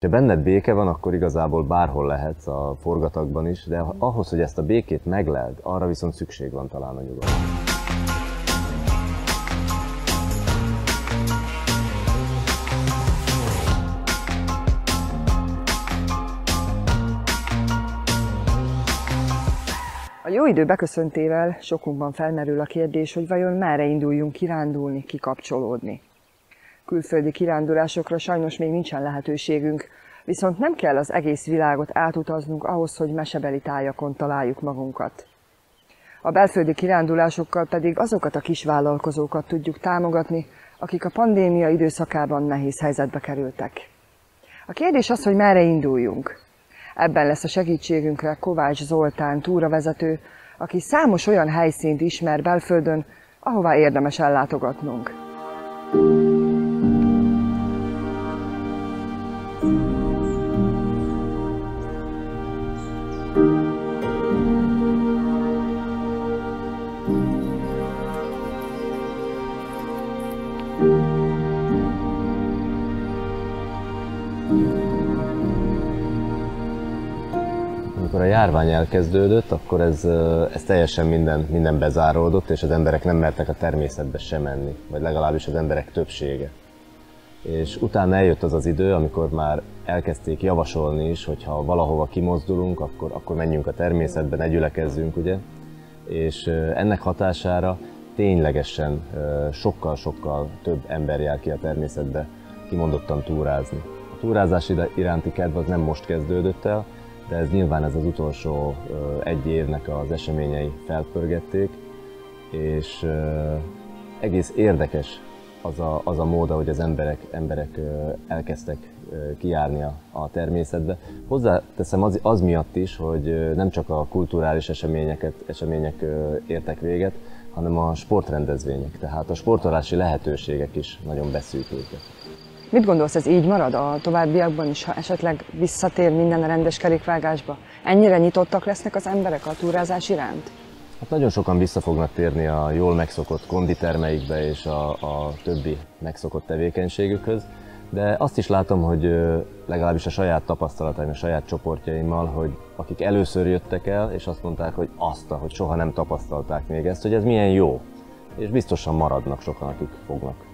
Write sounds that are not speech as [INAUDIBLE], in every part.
Ha benned béke van, akkor igazából bárhol lehetsz a forgatagban is, de ahhoz, hogy ezt a békét megleld, arra viszont szükség van talán a nyugalom. A jó idő beköszöntével sokunkban felmerül a kérdés, hogy vajon merre induljunk kirándulni, kikapcsolódni. Külföldi kirándulásokra sajnos még nincsen lehetőségünk, viszont nem kell az egész világot átutaznunk ahhoz, hogy mesebeli tájakon találjuk magunkat. A belföldi kirándulásokkal pedig azokat a kisvállalkozókat tudjuk támogatni, akik a pandémia időszakában nehéz helyzetbe kerültek. A kérdés az, hogy merre induljunk. Ebben lesz a segítségünkre Kovács Zoltán túravezető, aki számos olyan helyszínt ismer belföldön, ahová érdemes ellátogatnunk. Amikor a járvány elkezdődött, akkor ez, ez teljesen minden, minden bezáródott, és az emberek nem mertek a természetbe sem menni, vagy legalábbis az emberek többsége. És utána eljött az az idő, amikor már elkezdték javasolni is, hogy ha valahova kimozdulunk, akkor, akkor menjünk a természetbe, ne gyülekezzünk, ugye? És ennek hatására ténylegesen sokkal-sokkal több ember jár ki a természetbe kimondottan túrázni. A túrázás iránti kedv az nem most kezdődött el, de ez nyilván ez az utolsó egy évnek az eseményei felpörgették, és egész érdekes az a, az a mód, hogy az emberek, emberek elkezdtek kijárni a, a természetbe. Hozzáteszem az, az miatt is, hogy nem csak a kulturális eseményeket, események értek véget, hanem a sportrendezvények, tehát a sportolási lehetőségek is nagyon beszűkültek. Mit gondolsz, ez így marad a továbbiakban is, ha esetleg visszatér minden a rendes kerékvágásba? Ennyire nyitottak lesznek az emberek a túrázás iránt? Hát nagyon sokan vissza fognak térni a jól megszokott konditermeikbe és a, a többi megszokott tevékenységükhöz, de azt is látom, hogy legalábbis a saját tapasztalataim, a saját csoportjaimmal, hogy akik először jöttek el, és azt mondták, hogy azt, hogy soha nem tapasztalták még ezt, hogy ez milyen jó. És biztosan maradnak sokan, akik fognak,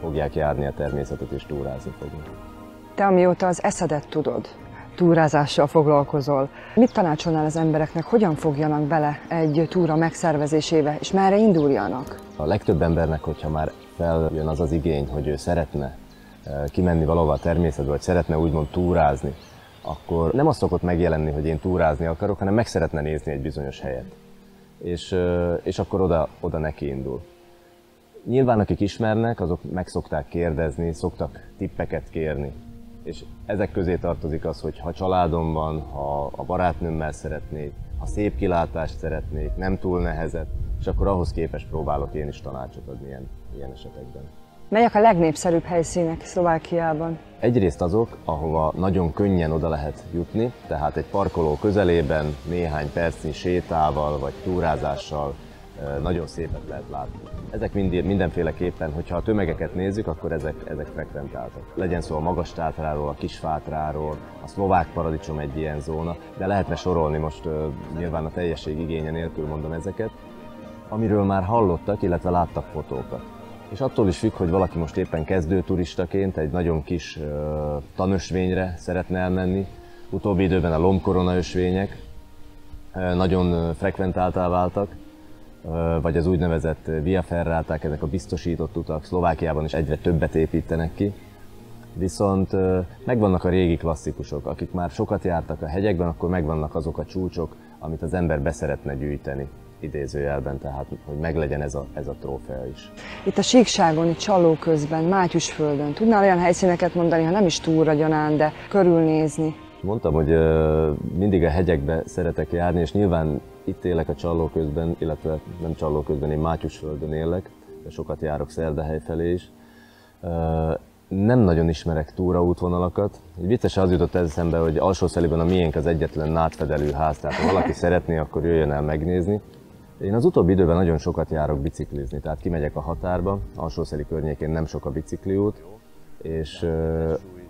fogják járni a természetet és túrázni fognak. Te amióta az eszedet tudod, túrázással foglalkozol. Mit tanácsolnál az embereknek, hogyan fogjanak bele egy túra megszervezésébe, és merre induljanak? A legtöbb embernek, hogyha már feljön az az igény, hogy ő szeretne kimenni valahova a természetbe, vagy szeretne úgymond túrázni, akkor nem az szokott megjelenni, hogy én túrázni akarok, hanem meg szeretne nézni egy bizonyos helyet. És, és akkor oda, oda neki indul. Nyilván akik ismernek, azok meg szokták kérdezni, szoktak tippeket kérni. És ezek közé tartozik az, hogy ha családom van, ha a barátnőmmel szeretnék, ha szép kilátást szeretnék, nem túl nehezet, és akkor ahhoz képest próbálok én is tanácsot adni ilyen, ilyen esetekben. Melyek a legnépszerűbb helyszínek Szlovákiában? Egyrészt azok, ahova nagyon könnyen oda lehet jutni, tehát egy parkoló közelében néhány percnyi sétával vagy túrázással nagyon szépet lehet látni. Ezek mind, mindenféleképpen, hogyha a tömegeket nézzük, akkor ezek, ezek frekventáltak. Legyen szó a magas tátráról, a kis fátráról, a szlovák paradicsom egy ilyen zóna, de lehetne sorolni most nyilván a teljesség igénye nélkül mondom ezeket, amiről már hallottak, illetve láttak fotókat. És attól is függ, hogy valaki most éppen kezdő turistaként egy nagyon kis tanösvényre szeretne elmenni. Utóbbi időben a lombkorona ösvények nagyon frekventáltá váltak, vagy az úgynevezett via ferráták, ezek a biztosított utak, Szlovákiában is egyre többet építenek ki. Viszont megvannak a régi klasszikusok, akik már sokat jártak a hegyekben, akkor megvannak azok a csúcsok, amit az ember beszeretne gyűjteni idézőjelben, tehát hogy meglegyen ez a, ez a trófea is. Itt a síkságon, itt Csalló közben, Mátyusföldön, tudnál olyan helyszíneket mondani, ha nem is túlra gyanán, de körülnézni? Mondtam, hogy mindig a hegyekbe szeretek járni, és nyilván itt élek a Csalló közben, illetve nem Csalló közben, én Mátyusföldön élek, de sokat járok Szerdehely felé is. Nem nagyon ismerek túraútvonalakat. Egy vicces az jutott eszembe, hogy Alsószeliben a miénk az egyetlen nátfedelű ház, tehát ha valaki szeretné, akkor jöjjön el megnézni. Én az utóbbi időben nagyon sokat járok biciklizni, tehát kimegyek a határba, Alsószeli környékén nem sok a bicikliút, és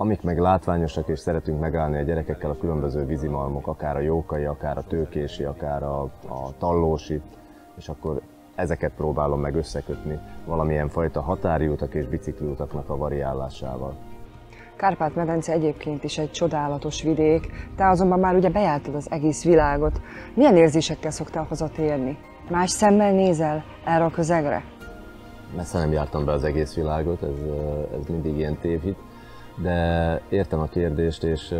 Amik meg látványosak, és szeretünk megállni a gyerekekkel a különböző vízimalmok, akár a jókai, akár a tőkési, akár a, a tallósi, és akkor ezeket próbálom meg összekötni valamilyen fajta határjútak és bicikliutaknak a variálásával. Kárpát-medence egyébként is egy csodálatos vidék, te azonban már ugye bejártad az egész világot. Milyen érzésekkel szoktál hazatérni? Más szemmel nézel erre a közegre? Messze nem jártam be az egész világot, ez, ez mindig ilyen tévhit, de értem a kérdést, és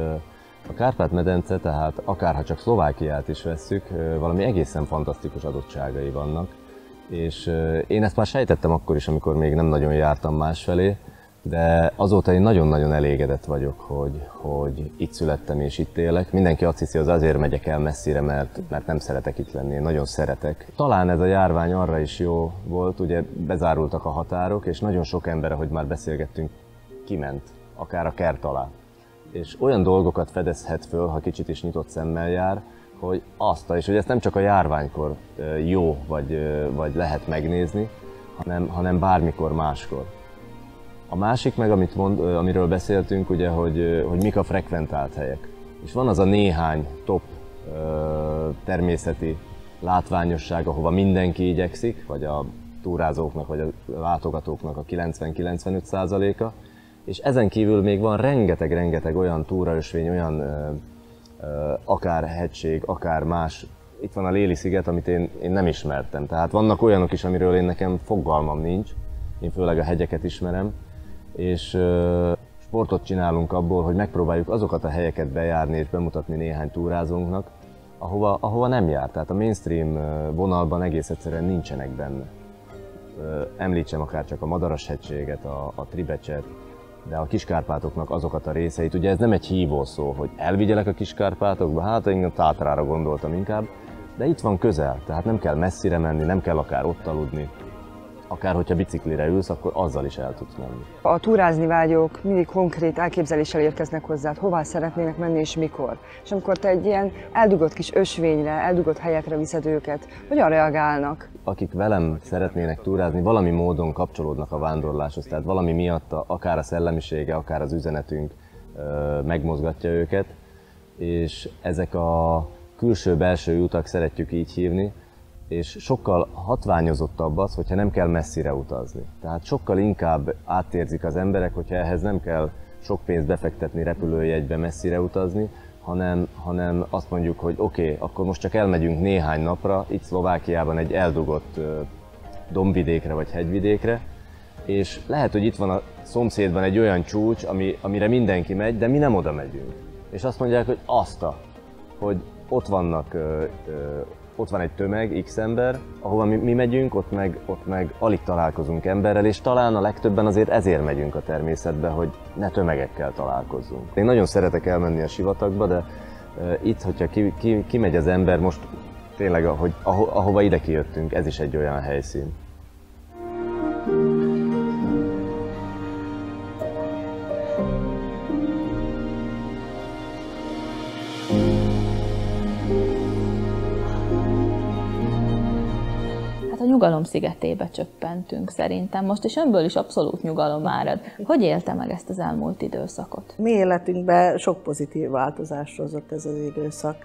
a Kárpát-medence, tehát akárha csak Szlovákiát is vesszük, valami egészen fantasztikus adottságai vannak, és én ezt már sejtettem akkor is, amikor még nem nagyon jártam másfelé, de azóta én nagyon-nagyon elégedett vagyok, hogy, hogy itt születtem és itt élek. Mindenki azt hiszi, hogy azért megyek el messzire, mert, mert nem szeretek itt lenni, én nagyon szeretek. Talán ez a járvány arra is jó volt, ugye bezárultak a határok, és nagyon sok ember, ahogy már beszélgettünk, kiment, akár a kert alá. És olyan dolgokat fedezhet föl, ha kicsit is nyitott szemmel jár, hogy azt, és hogy ezt nem csak a járványkor jó, vagy, vagy lehet megnézni, hanem, hanem bármikor máskor. A másik meg, amit mond, amiről beszéltünk, ugye, hogy, hogy mik a frekventált helyek. És van az a néhány top természeti látványosság, ahova mindenki igyekszik, vagy a túrázóknak, vagy a látogatóknak a 90-95 a és ezen kívül még van rengeteg-rengeteg olyan túraösvény, olyan akár hegység, akár más. Itt van a Léli sziget, amit én, én nem ismertem. Tehát vannak olyanok is, amiről én nekem fogalmam nincs. Én főleg a hegyeket ismerem. És sportot csinálunk abból, hogy megpróbáljuk azokat a helyeket bejárni és bemutatni néhány túrázónknak, ahova, ahova nem jár. Tehát a mainstream vonalban egész egyszerűen nincsenek benne. Említsem akár csak a Madaras hegységet, a, a Tribecset, de a Kiskárpátoknak azokat a részeit, ugye ez nem egy hívó szó, hogy elvigyelek a Kiskárpátokba, hát én a Tátrára gondoltam inkább, de itt van közel, tehát nem kell messzire menni, nem kell akár ott aludni, akár hogyha biciklire ülsz, akkor azzal is el tudsz menni. A túrázni vágyók mindig konkrét elképzeléssel érkeznek hozzád, hová szeretnének menni és mikor. És amikor te egy ilyen eldugott kis ösvényre, eldugott helyekre viszed őket, hogyan reagálnak? Akik velem szeretnének túrázni, valami módon kapcsolódnak a vándorláshoz, tehát valami miatt akár a szellemisége, akár az üzenetünk megmozgatja őket, és ezek a külső-belső utak szeretjük így hívni, és sokkal hatványozottabb az, hogyha nem kell messzire utazni. Tehát sokkal inkább átérzik az emberek, hogyha ehhez nem kell sok pénzt befektetni repülőjegybe messzire utazni, hanem, hanem azt mondjuk, hogy oké, okay, akkor most csak elmegyünk néhány napra, itt Szlovákiában egy eldugott dombvidékre vagy hegyvidékre, és lehet, hogy itt van a szomszédban egy olyan csúcs, ami, amire mindenki megy, de mi nem oda megyünk. És azt mondják, hogy azt a, hogy ott vannak ö, ö, ott van egy tömeg, x ember, ahova mi, mi megyünk, ott meg, ott meg alig találkozunk emberrel, és talán a legtöbben azért ezért megyünk a természetbe, hogy ne tömegekkel találkozzunk. Én nagyon szeretek elmenni a sivatagba, de uh, itt, hogyha ki, ki, kimegy az ember, most tényleg, ahogy, aho, ahova ide kijöttünk, ez is egy olyan helyszín. Nyugalom szigetébe csöppentünk szerintem most, és önből is abszolút nyugalom árad. Hogy élte meg ezt az elmúlt időszakot? Mi életünkben sok pozitív változást hozott ez az időszak.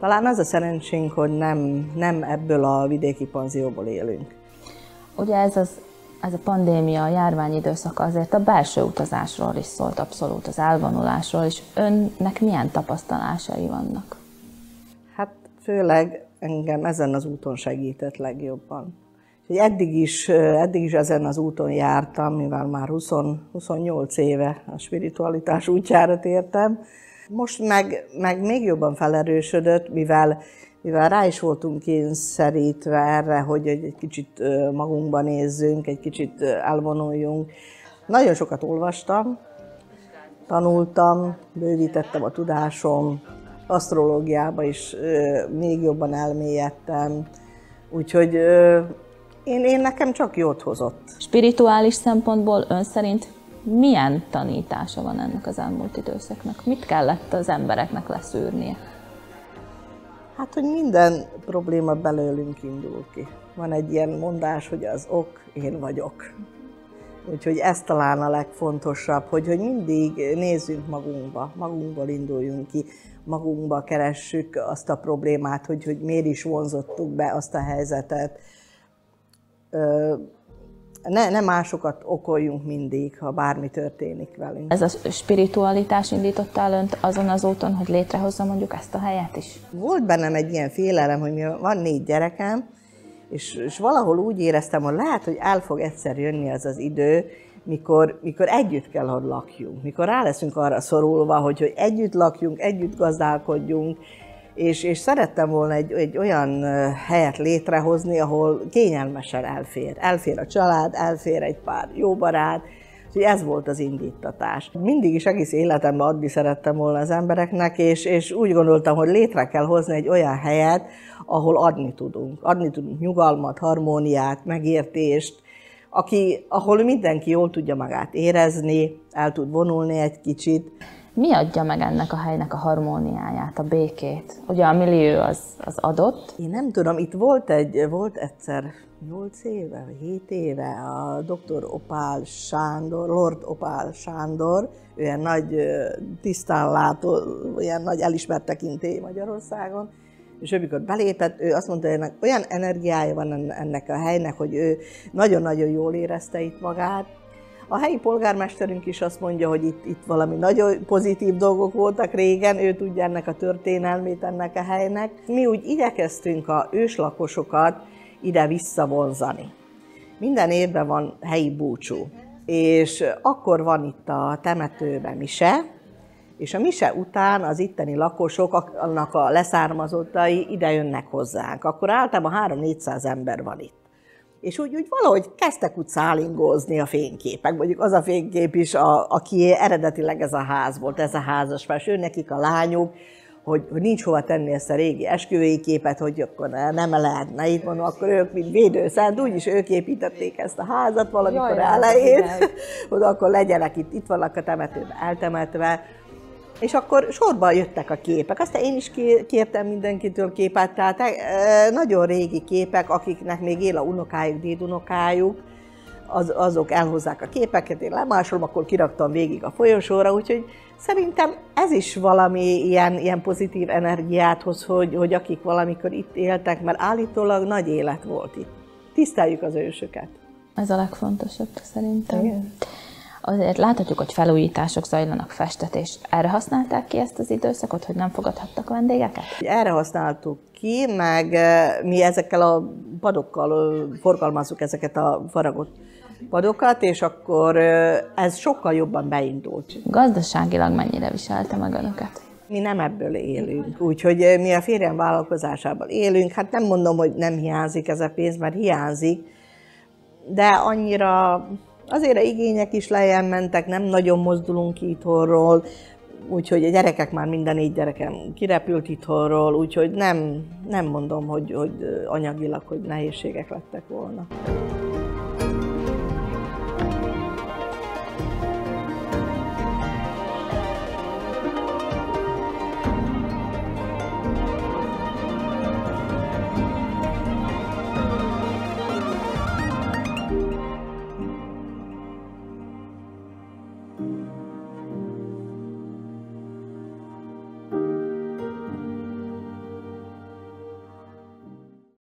Talán az a szerencsénk, hogy nem, nem ebből a vidéki panzióból élünk. Ugye ez, az, ez a pandémia, a járvány időszaka azért a belső utazásról is szólt abszolút, az elvonulásról, és önnek milyen tapasztalásai vannak? Hát főleg engem ezen az úton segített legjobban. Eddig is, eddig is ezen az úton jártam, mivel már 20, 28 éve a spiritualitás [LAUGHS] útjára tértem. Most meg, meg még jobban felerősödött, mivel, mivel rá is voltunk kényszerítve erre, hogy egy kicsit magunkba nézzünk, egy kicsit elvonuljunk. Nagyon sokat olvastam, tanultam, bővítettem a tudásom, asztrológiába is még jobban elmélyedtem, úgyhogy én, én nekem csak jót hozott. Spirituális szempontból ön szerint milyen tanítása van ennek az elmúlt időszaknak? Mit kellett az embereknek leszűrnie? Hát, hogy minden probléma belőlünk indul ki. Van egy ilyen mondás, hogy az ok, én vagyok. Úgyhogy ez talán a legfontosabb, hogy, hogy mindig nézzünk magunkba, magunkból induljunk ki, magunkba keressük azt a problémát, hogy, hogy miért is vonzottuk be azt a helyzetet. Ne, ne másokat okoljunk mindig, ha bármi történik velünk. Ez a spiritualitás indította el önt azon az úton, hogy létrehozza mondjuk ezt a helyet is? Volt bennem egy ilyen félelem, hogy van négy gyerekem, és, és valahol úgy éreztem, hogy lehet, hogy el fog egyszer jönni az az idő, mikor, mikor együtt kell, hogy lakjunk, mikor rá leszünk arra szorulva, hogy, hogy együtt lakjunk, együtt gazdálkodjunk, és, és szerettem volna egy, egy olyan helyet létrehozni, ahol kényelmesen elfér. Elfér a család, elfér egy pár jó barát, Úgyhogy ez volt az indítatás. Mindig is egész életemben adni szerettem volna az embereknek, és, és úgy gondoltam, hogy létre kell hozni egy olyan helyet, ahol adni tudunk. Adni tudunk nyugalmat, harmóniát, megértést, aki, ahol mindenki jól tudja magát érezni, el tud vonulni egy kicsit. Mi adja meg ennek a helynek a harmóniáját, a békét? Ugye a millió az, az adott? Én nem tudom, itt volt egy, volt egyszer 8 éve, vagy 7 éve a dr. Opál Sándor, Lord Opál Sándor, olyan nagy tisztánlátó, olyan nagy elismert tekintély Magyarországon, és ő mikor belépett, ő azt mondta, hogy ennek olyan energiája van ennek a helynek, hogy ő nagyon-nagyon jól érezte itt magát. A helyi polgármesterünk is azt mondja, hogy itt, itt valami nagyon pozitív dolgok voltak régen, ő tudja ennek a történelmét ennek a helynek. Mi úgy igyekeztünk a őslakosokat ide visszavonzani. Minden évben van helyi búcsú, és akkor van itt a temetőben mise, és a mise után az itteni lakosok, annak a leszármazottai ide jönnek hozzánk. Akkor általában 3-400 ember van itt. És úgy, úgy valahogy kezdtek úgy szálingózni a fényképek. Mondjuk az a fénykép is, a, aki eredetileg ez a ház volt, ez a házasfás, ő nekik a lányuk, hogy, hogy nincs hova tenni ezt a régi esküvői képet, hogy akkor nem lehetne itt mondom, akkor ők, mint védőszent, úgyis ők építették ezt a házat valamikor Jaj, elején, hogy [LAUGHS] akkor legyenek itt, itt vannak a temetőben eltemetve, és akkor sorban jöttek a képek. Aztán én is kértem mindenkitől képet, tehát e, nagyon régi képek, akiknek még él a unokájuk, dédunokájuk, az, azok elhozzák a képeket, én lemásolom, akkor kiraktam végig a folyosóra, úgyhogy szerintem ez is valami ilyen, ilyen pozitív energiát hoz, hogy, hogy akik valamikor itt éltek, mert állítólag nagy élet volt itt. Tiszteljük az ősöket. Ez a legfontosabb szerintem. Igen azért láthatjuk, hogy felújítások zajlanak, festetés. Erre használták ki ezt az időszakot, hogy nem fogadhattak vendégeket? Erre használtuk ki, meg mi ezekkel a padokkal forgalmazzuk ezeket a faragott padokat, és akkor ez sokkal jobban beindult. Gazdaságilag mennyire viselte meg önöket? Mi nem ebből élünk, úgyhogy mi a férjem vállalkozásában élünk. Hát nem mondom, hogy nem hiányzik ez a pénz, mert hiányzik, de annyira Azért a igények is lejjel mentek, nem nagyon mozdulunk itthonról, úgyhogy a gyerekek már minden négy gyerekem kirepült itthonról, úgyhogy nem, nem mondom, hogy, hogy anyagilag, hogy nehézségek lettek volna.